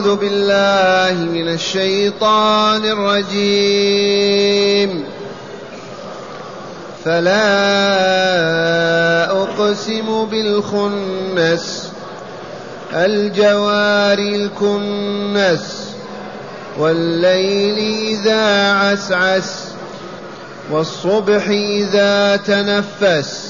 أعوذ بالله من الشيطان الرجيم. فلا أقسم بالخنس الجوار الكنس والليل إذا عسعس والصبح إذا تنفس.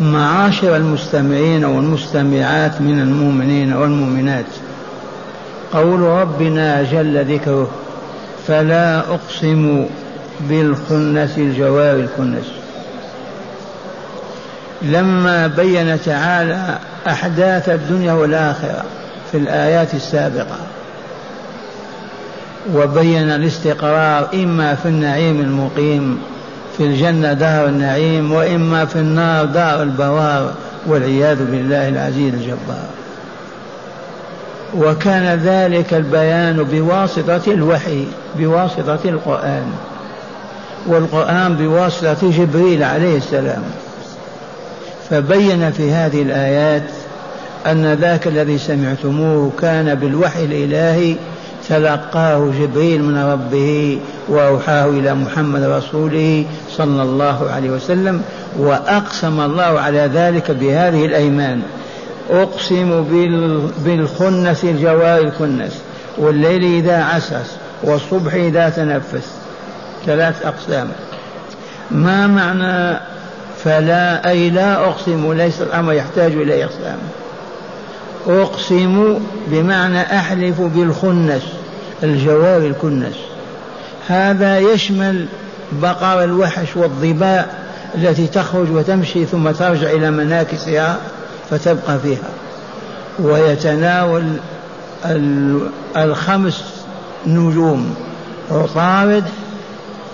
معاشر المستمعين والمستمعات من المؤمنين والمؤمنات. قول ربنا جل ذكره فلا أقسم بالخنس الجوار الكنس. لما بين تعالى أحداث الدنيا والآخرة في الآيات السابقة وبين الاستقرار إما في النعيم المقيم في الجنة دار النعيم وإما في النار دار البوار والعياذ بالله العزيز الجبار. وكان ذلك البيان بواسطة الوحي بواسطة القرآن. والقرآن بواسطة جبريل عليه السلام. فبين في هذه الآيات أن ذاك الذي سمعتموه كان بالوحي الإلهي تلقاه جبريل من ربه وأوحاه إلى محمد رسوله صلى الله عليه وسلم وأقسم الله على ذلك بهذه الأيمان. أقسم بالخنس الجوار الكنس والليل إذا عسس والصبح إذا تنفس. ثلاث أقسام. ما معنى فلا أي لا أقسم ليس الأمر يحتاج إلى إقسام. أقسم بمعنى أحلف بالخنس. الجوار الكنس. هذا يشمل بقر الوحش والظباء التي تخرج وتمشي ثم ترجع إلى مناكسها فتبقى فيها. ويتناول الخمس نجوم عطارد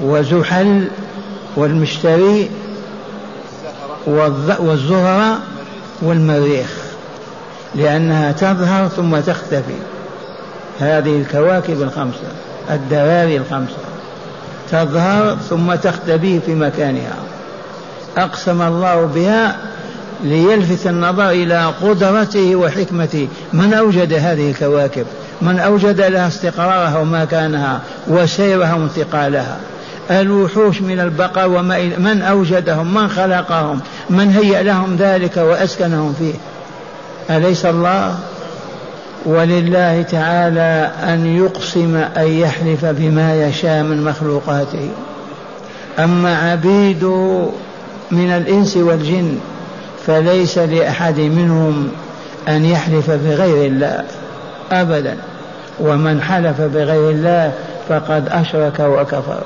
وزحل والمشتري والزهرة والمريخ لأنها تظهر ثم تختفي. هذه الكواكب الخمسة الدراري الخمسة. تظهر ثم تختفي في مكانها. أقسم الله بها ليلفت النظر إلى قدرته وحكمته. من أوجد هذه الكواكب؟ من أوجد لها استقرارها ومكانها وسيرها وانتقالها الوحوش من البقر وما من أوجدهم؟ من خلقهم؟ من هيأ لهم ذلك وأسكنهم فيه؟ أليس الله؟ ولله تعالى أن يقسم أن يحلف بما يشاء من مخلوقاته. أما عبيد من الإنس والجن فليس لأحد منهم أن يحلف بغير الله أبدا. ومن حلف بغير الله فقد أشرك وكفر.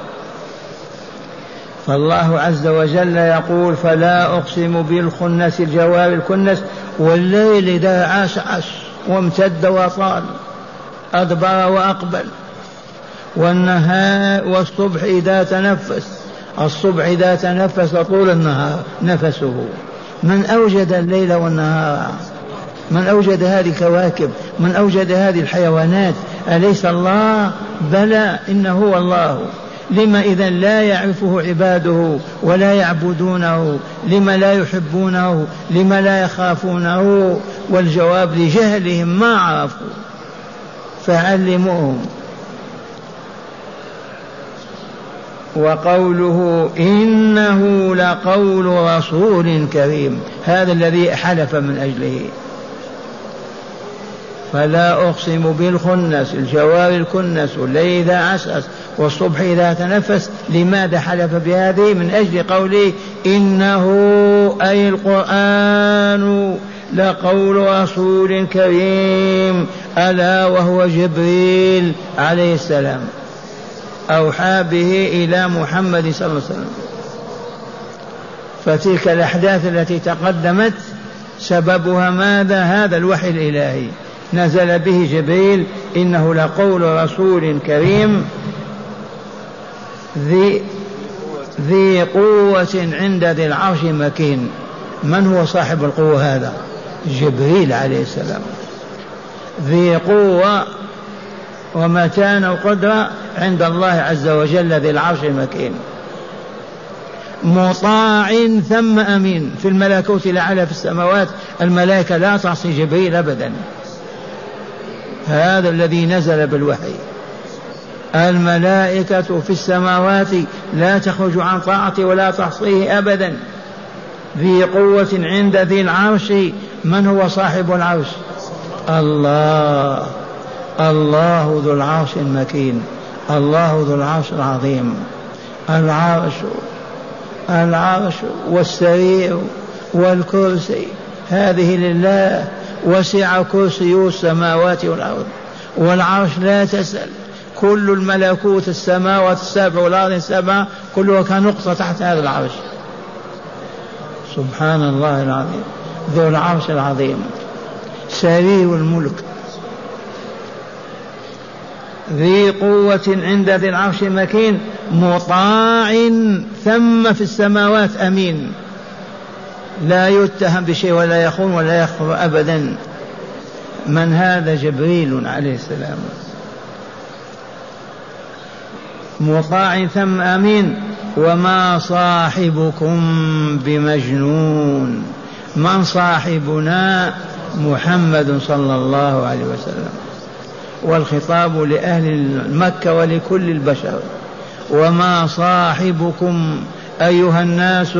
فالله عز وجل يقول فلا أقسم بالخنس الجوار الكنس والليل إذا عاش عش وامتد وطال أدبر وأقبل. والنهار والصبح إذا تنفس الصبح إذا تنفس طول النهار نفسه. من أوجد الليل والنهار من أوجد هذه الكواكب من أوجد هذه الحيوانات أليس الله؟ بلى إنه هو الله. لما إذا لا يعرفه عباده ولا يعبدونه لما لا يحبونه لما لا يخافونه والجواب لجهلهم ما عرفوا. فعلموهم. وقوله إنه لقول رسول كريم هذا الذي حلف من أجله. فلا أقسم بالخنس الجوار الكنس والليل إذا عسعس. والصبح إذا تنفس لماذا حلف بهذه؟ من أجل قوله إنه أي القرآن لقول رسول كريم ألا وهو جبريل عليه السلام. أوحى به إلى محمد صلى الله عليه وسلم. فتلك الأحداث التي تقدمت سببها ماذا؟ هذا الوحي الإلهي. نزل به جبريل إنه لقول رسول كريم ذي ذي قوة عند ذي العرش مكين. من هو صاحب القوة هذا؟ جبريل عليه السلام. ذي قوة ومتان وقدرة عند الله عز وجل ذي العرش مكين. مطاع ثم أمين. في الملكوت الأعلى في السماوات الملائكة لا تعصي جبريل أبدا. هذا الذي نزل بالوحي. الملائكة في السماوات لا تخرج عن طاعته ولا تعصيه أبدا. ذي قوة عند ذي العرش. من هو صاحب العرش؟ الله. الله ذو العرش المكين. الله ذو العرش العظيم. العرش العرش والسرير والكرسي. هذه لله وسع كرسي السماوات والأرض. والعرش لا تسأل. كل الملكوت السماوات السبع والأرض السبع كلها كنقطة تحت هذا العرش. سبحان الله العظيم. ذو العرش العظيم. سرير الملك. ذي قوة عند ذي العرش مكين مطاع ثم في السماوات أمين. لا يتهم بشيء ولا يخون ولا يخفر أبدا. من هذا جبريل عليه السلام؟ مطاع ثم أمين. وما صاحبكم بمجنون. من صاحبنا محمد صلى الله عليه وسلم. والخطاب لأهل مكة ولكل البشر. وما صاحبكم أيها الناس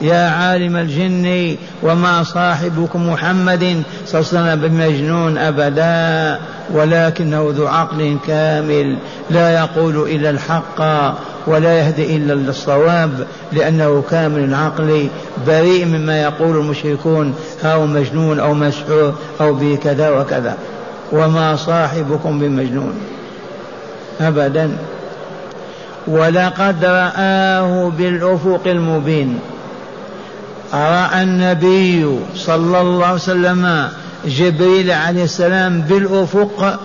يا عالم الجن وما صاحبكم محمد صلى الله عليه وسلم بمجنون أبدا ولكنه ذو عقل كامل لا يقول إلا الحق ولا يهدي إلا للصواب لأنه كامل العقل بريء مما يقول المشركون أو مجنون أو مسحور أو بكذا وكذا وما صاحبكم بمجنون أبدا. ولقد رآه بالأفق المبين. رأى النبي صلى الله عليه وسلم جبريل عليه السلام بالأفق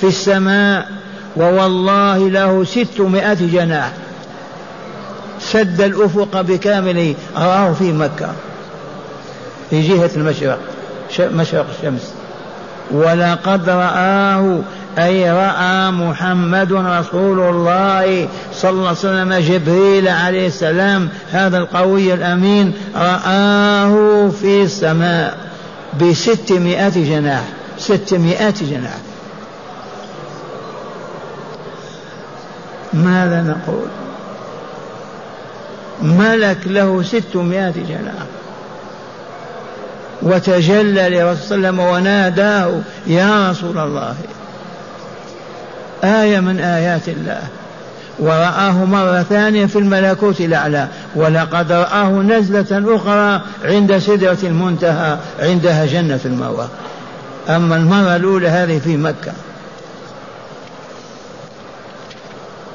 في السماء ووالله له ستمائة جناح. سد الأفق بكامله رآه في مكة في جهة المشرق مشرق الشمس. ولقد رآه أي رأى محمد رسول الله صلى الله عليه وسلم جبريل عليه السلام هذا القوي الأمين رآه في السماء بستمائة جناح ستمائة جناح. ماذا نقول؟ ملك له ستمائة جناح. وتجلى لرسول صلى الله عليه وسلم وناداه يا رسول الله. آية من آيات الله. ورآه مرة ثانية في الملكوت الأعلى. ولقد رآه نزلة أخرى عند سدرة المنتهى عندها جنة المأوى. أما المرة الأولى هذه في مكة.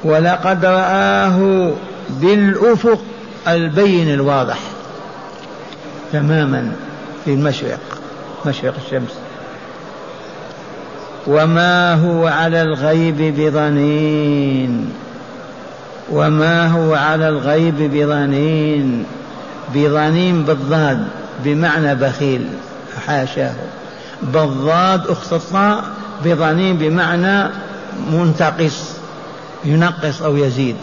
ولقد رآه بالأفق البين الواضح. تماما. في المشرق مشرق الشمس. وما هو على الغيب بضنين وما هو على الغيب بضنين بضنين بالضاد بمعنى بخيل حاشاه. بالضاد اختصى بضنين بمعنى منتقص ينقص أو يزيد.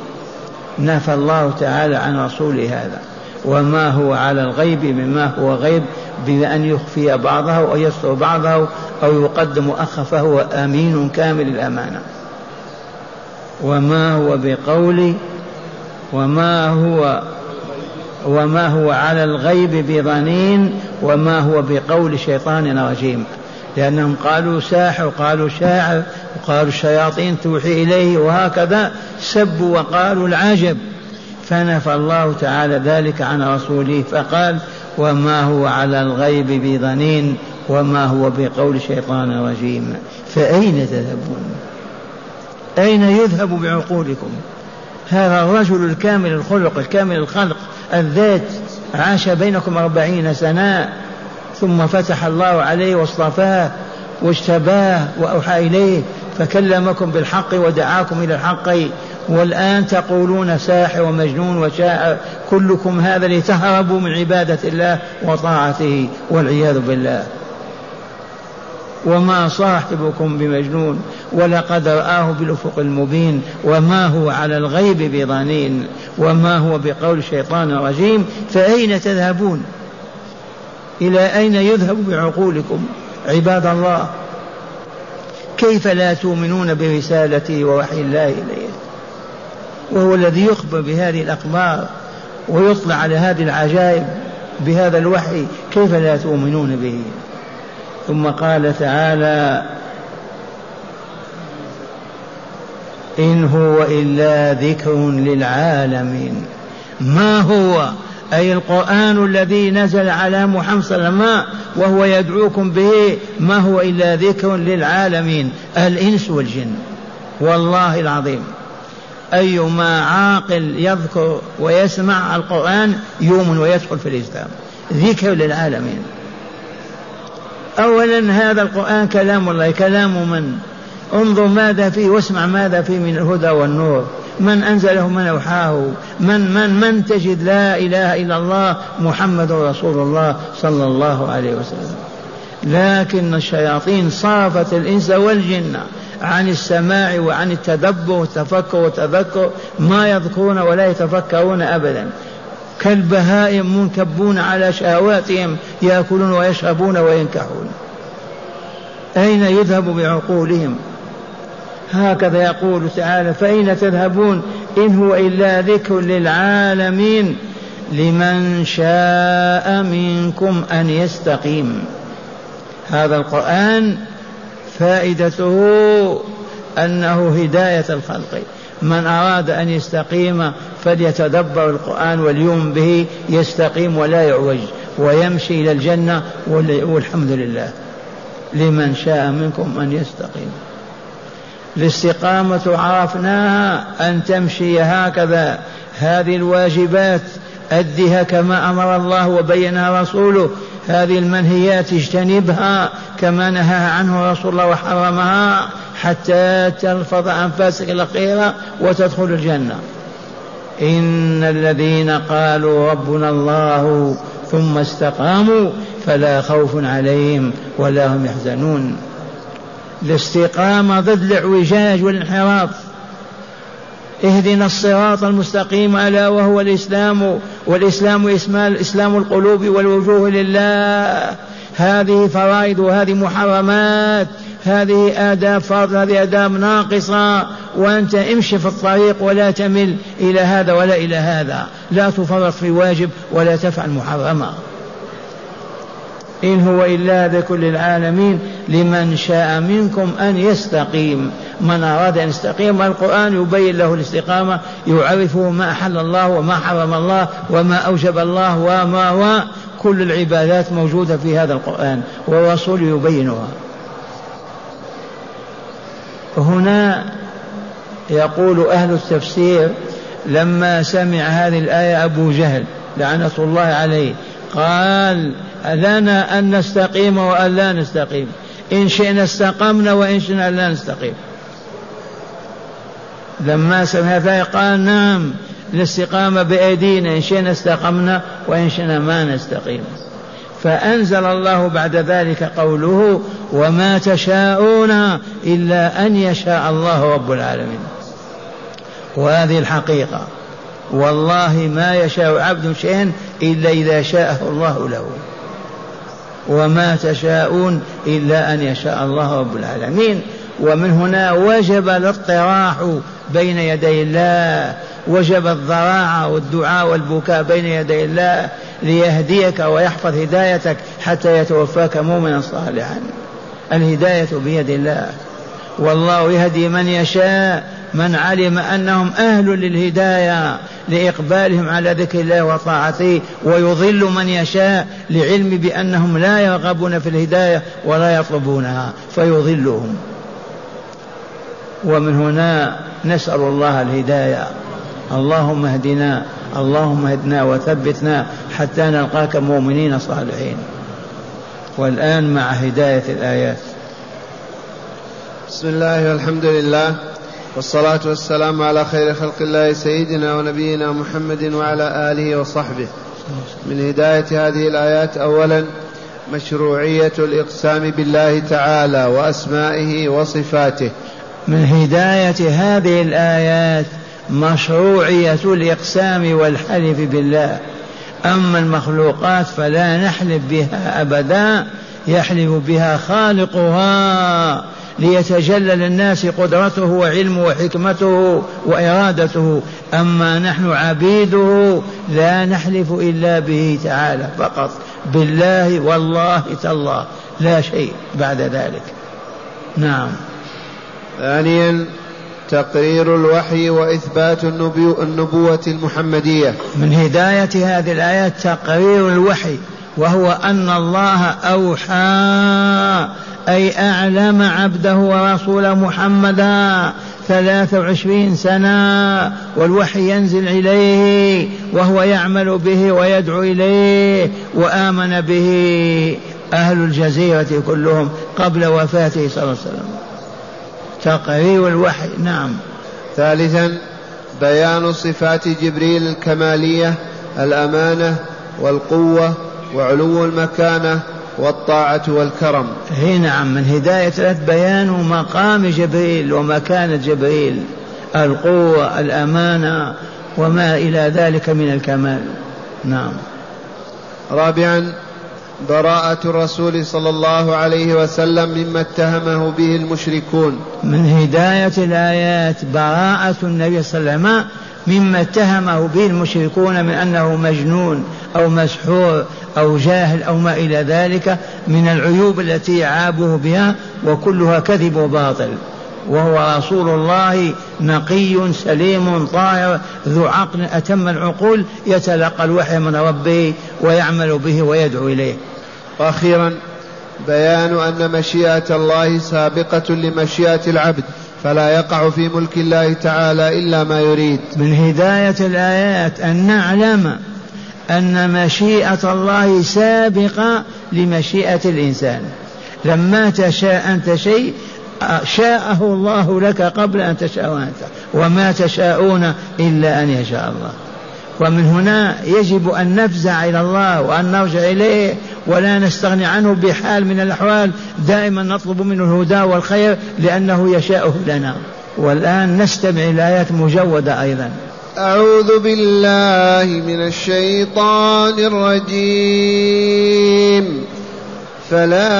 نفى الله تعالى عن رسوله هذا. وما هو على الغيب مما هو غيب بأن يخفي بعضه أو يستر بعضه أو يقدم أخ فهو أمين كامل الأمانة. وما هو بقول وما هو وما هو على الغيب بظنين وما هو بقول شيطان رجيم. لأنهم قالوا ساحر وقالوا شاعر وقالوا الشياطين توحي إليه وهكذا سبوا وقالوا العجب. فنفى الله تعالى ذلك عن رسوله فقال وما هو على الغيب بظنين وما هو بقول شيطان رجيم. فأين تذهبون؟ أين يذهب بعقولكم؟ هذا الرجل الكامل الخلق الكامل الخلق الذات عاش بينكم أربعين سنة ثم فتح الله عليه واصطفاه واجتباه وأوحى إليه فكلمكم بالحق ودعاكم إلى الحق. والآن تقولون ساحر ومجنون وشاعر كلكم هذا لتهربوا من عبادة الله وطاعته والعياذ بالله. وما صاحبكم بمجنون ولقد رآه بالأفق المبين وما هو على الغيب بضنين وما هو بقول الشيطان الرجيم فأين تذهبون؟ إلى أين يذهب بعقولكم عباد الله؟ كيف لا تؤمنون برسالته ووحي الله إليه وهو الذي يخبر بهذه الأخبار ويطلع على هذه العجائب بهذا الوحي كيف لا تؤمنون به؟ ثم قال تعالى إن هو إلا ذكر للعالمين. ما هو؟ أي القرآن الذي نزل على محمد صلى الله عليه وسلم وهو يدعوكم به ما هو إلا ذكر للعالمين؟ الإنس والجن. والله العظيم. أيما عاقل يذكر ويسمع القرآن يؤمن ويدخل في الإسلام. ذكر للعالمين. أولا هذا القرآن كلام الله كلام من؟ انظر ماذا فيه واسمع ماذا فيه من الهدى والنور. من أنزله من أوحاه. من من من تجد لا إله إلا الله محمد رسول الله صلى الله عليه وسلم. لكن الشياطين صافت الإنس والجن. عن السماع وعن التدبر والتفكر والتذكر ما يذكرون ولا يتفكرون أبدا. كالبهائم منكبون على شهواتهم يأكلون ويشربون وينكحون. أين يذهب بعقولهم؟ هكذا يقول تعالى فأين تذهبون؟ إن هو إلا ذكر للعالمين. لمن شاء منكم أن يستقيم. هذا القرآن فائدته أنه هداية الخلق. من أراد أن يستقيم فليتدبر القرآن وليؤمن به يستقيم ولا يعوج ويمشي إلى الجنة والحمد لله. لمن شاء منكم أن يستقيم. الاستقامة عرفناها أن تمشي هكذا. هذه الواجبات أدها كما أمر الله وبينها رسوله. هذه المنهيات اجتنبها كما نهى عنه رسول الله وحرمها حتى تلفظ أنفاسك الأخيرة وتدخل الجنة. إن الذين قالوا ربنا الله ثم استقاموا فلا خوف عليهم ولا هم يحزنون. الاستقامة ضد الإعوجاج والانحراف. اهدنا الصراط المستقيم ألا وهو الإسلام والإسلام إسمال إسلام القلوب والوجوه لله. هذه فرائض وهذه محرمات هذه آداب فرض هذه آداب ناقصة. وأنت امشي في الطريق ولا تمل إلى هذا ولا إلى هذا. لا تفرط في واجب ولا تفعل محرما. إن هو إلا ذكر للعالمين لمن شاء منكم أن يستقيم. من أراد أن يستقيم القرآن يبين له الاستقامة يعرفه ما أحل الله وما حرم الله وما أوجب الله وما وكل العبادات موجودة في هذا القرآن والرسول يبينها. هنا يقول أهل التفسير لما سمع هذه الآية أبو جهل لعنة الله عليه قال لنا أن نستقيم وأن لا نستقيم. إن شئنا استقمنا وإن شئنا لا نستقيم. لما سمع هذا قال نعم الاستقامة بأيدينا. إن شئنا استقمنا وإن شئنا ما نستقيم. فأنزل الله بعد ذلك قوله وما تشاءون إلا أن يشاء الله رب العالمين. وهذه الحقيقة. والله ما يشاء عبد شيئا إلا إذا شاءه الله له. وما تشاءون إلا أن يشاء الله رب العالمين. ومن هنا وجب الاطراح بين يدي الله وجب الضراعة والدعاء والبكاء بين يدي الله ليهديك ويحفظ هدايتك حتى يتوفاك مؤمنا صالحا. الهداية بيد الله. والله يهدي من يشاء من علم أنهم أهل للهداية لإقبالهم على ذكر الله وطاعته ويضل من يشاء لعلم بأنهم لا يرغبون في الهداية ولا يطلبونها فيضلهم. ومن هنا نسأل الله الهداية. اللهم اهدنا اللهم اهدنا وثبتنا حتى نلقاك مؤمنين صالحين. والآن مع هداية الآيات. بسم الله والحمد لله. والصلاة والسلام على خير خلق الله سيدنا ونبينا محمد وعلى آله وصحبه. من هداية هذه الآيات أولا مشروعية الإقسام بالله تعالى وأسمائه وصفاته. من هداية هذه الآيات مشروعية الإقسام والحلف بالله. أما المخلوقات فلا نحلف بها أبدا يحلف بها خالقها. ليتجلى للناس قدرته وعلمه وحكمته وإرادته. أما نحن عبيده لا نحلف إلا به تعالى فقط. بالله والله تالله. لا شيء بعد ذلك. نعم. ثانيا تقرير الوحي وإثبات النبوة المحمدية. من هداية هذه الآيات تقرير الوحي. وهو أن الله أوحى أي أعلم عبده ورسوله محمدا ثلاث وعشرين سنة والوحي ينزل إليه وهو يعمل به ويدعو إليه وآمن به أهل الجزيرة كلهم قبل وفاته صلى الله عليه وسلم. تقرير الوحي نعم. ثالثا بيان صفات جبريل الكمالية الأمانة والقوة وعلو المكانة والطاعة والكرم. هي نعم من هداية ثلاث بيان مقام جبريل ومكانة جبريل القوة الأمانة وما إلى ذلك من الكمال. نعم. رابعا براءة الرسول صلى الله عليه وسلم مما اتهمه به المشركون. من هداية الآيات براءة النبي صلى الله عليه وسلم مما اتهمه به المشركون من أنه مجنون أو مسحور أو جاهل أو ما إلى ذلك من العيوب التي عابه بها وكلها كذب وباطل. وهو رسول الله نقي سليم طاهر ذو عقل أتم العقول يتلقى الوحي من ربه ويعمل به ويدعو إليه. وأخيرا بيان أن مشيئة الله سابقة لمشيئة العبد فلا يقع في ملك الله تعالى إلا ما يريد. من هداية الآيات أن نعلم أن مشيئة الله سابقة لمشيئة الإنسان. لما تشاء أنت شيء شاءه الله لك قبل أن تشاء أنت وما تشاءون إلا أن يشاء الله. ومن هنا يجب أن نفزع إلى الله وأن نرجع إليه ولا نستغني عنه بحال من الأحوال. دائما نطلب منه الهدى والخير لأنه يشاءه لنا. والآن نستمع إلى آيات مجودة أيضا. أعوذ بالله من الشيطان الرجيم. فلا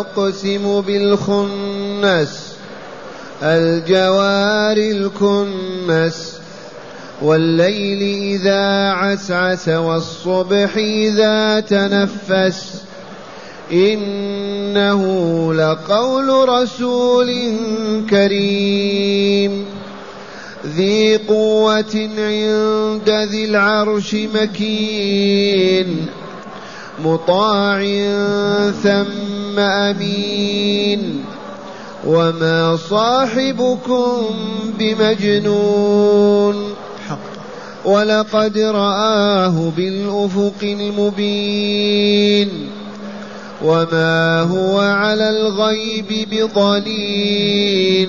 أقسم بالخنس الجوار الكنس والليل إذا عسعس والصبح إذا تنفس. إنه لقول رسول كريم. ذي قوة عند ذي العرش مكين مطاع ثم أمين. وما صاحبكم بمجنون. ولقد رآه بالأفق المبين. وما هو على الغيب بضنين.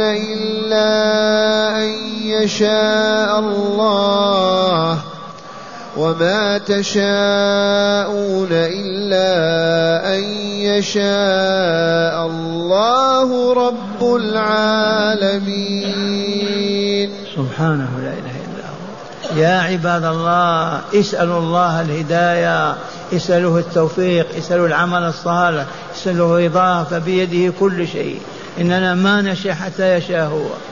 إلا أن يشاء الله وما تشاءون إلا أن يشاء الله رب العالمين. سبحانه لا إله إلا هو. يا عباد الله اسألوا الله الهداية اسألوه التوفيق اسألوا العمل الصالح اسألوه رضاه فبيده كل شيء. إننا ما نشاء حتى يشاء هو.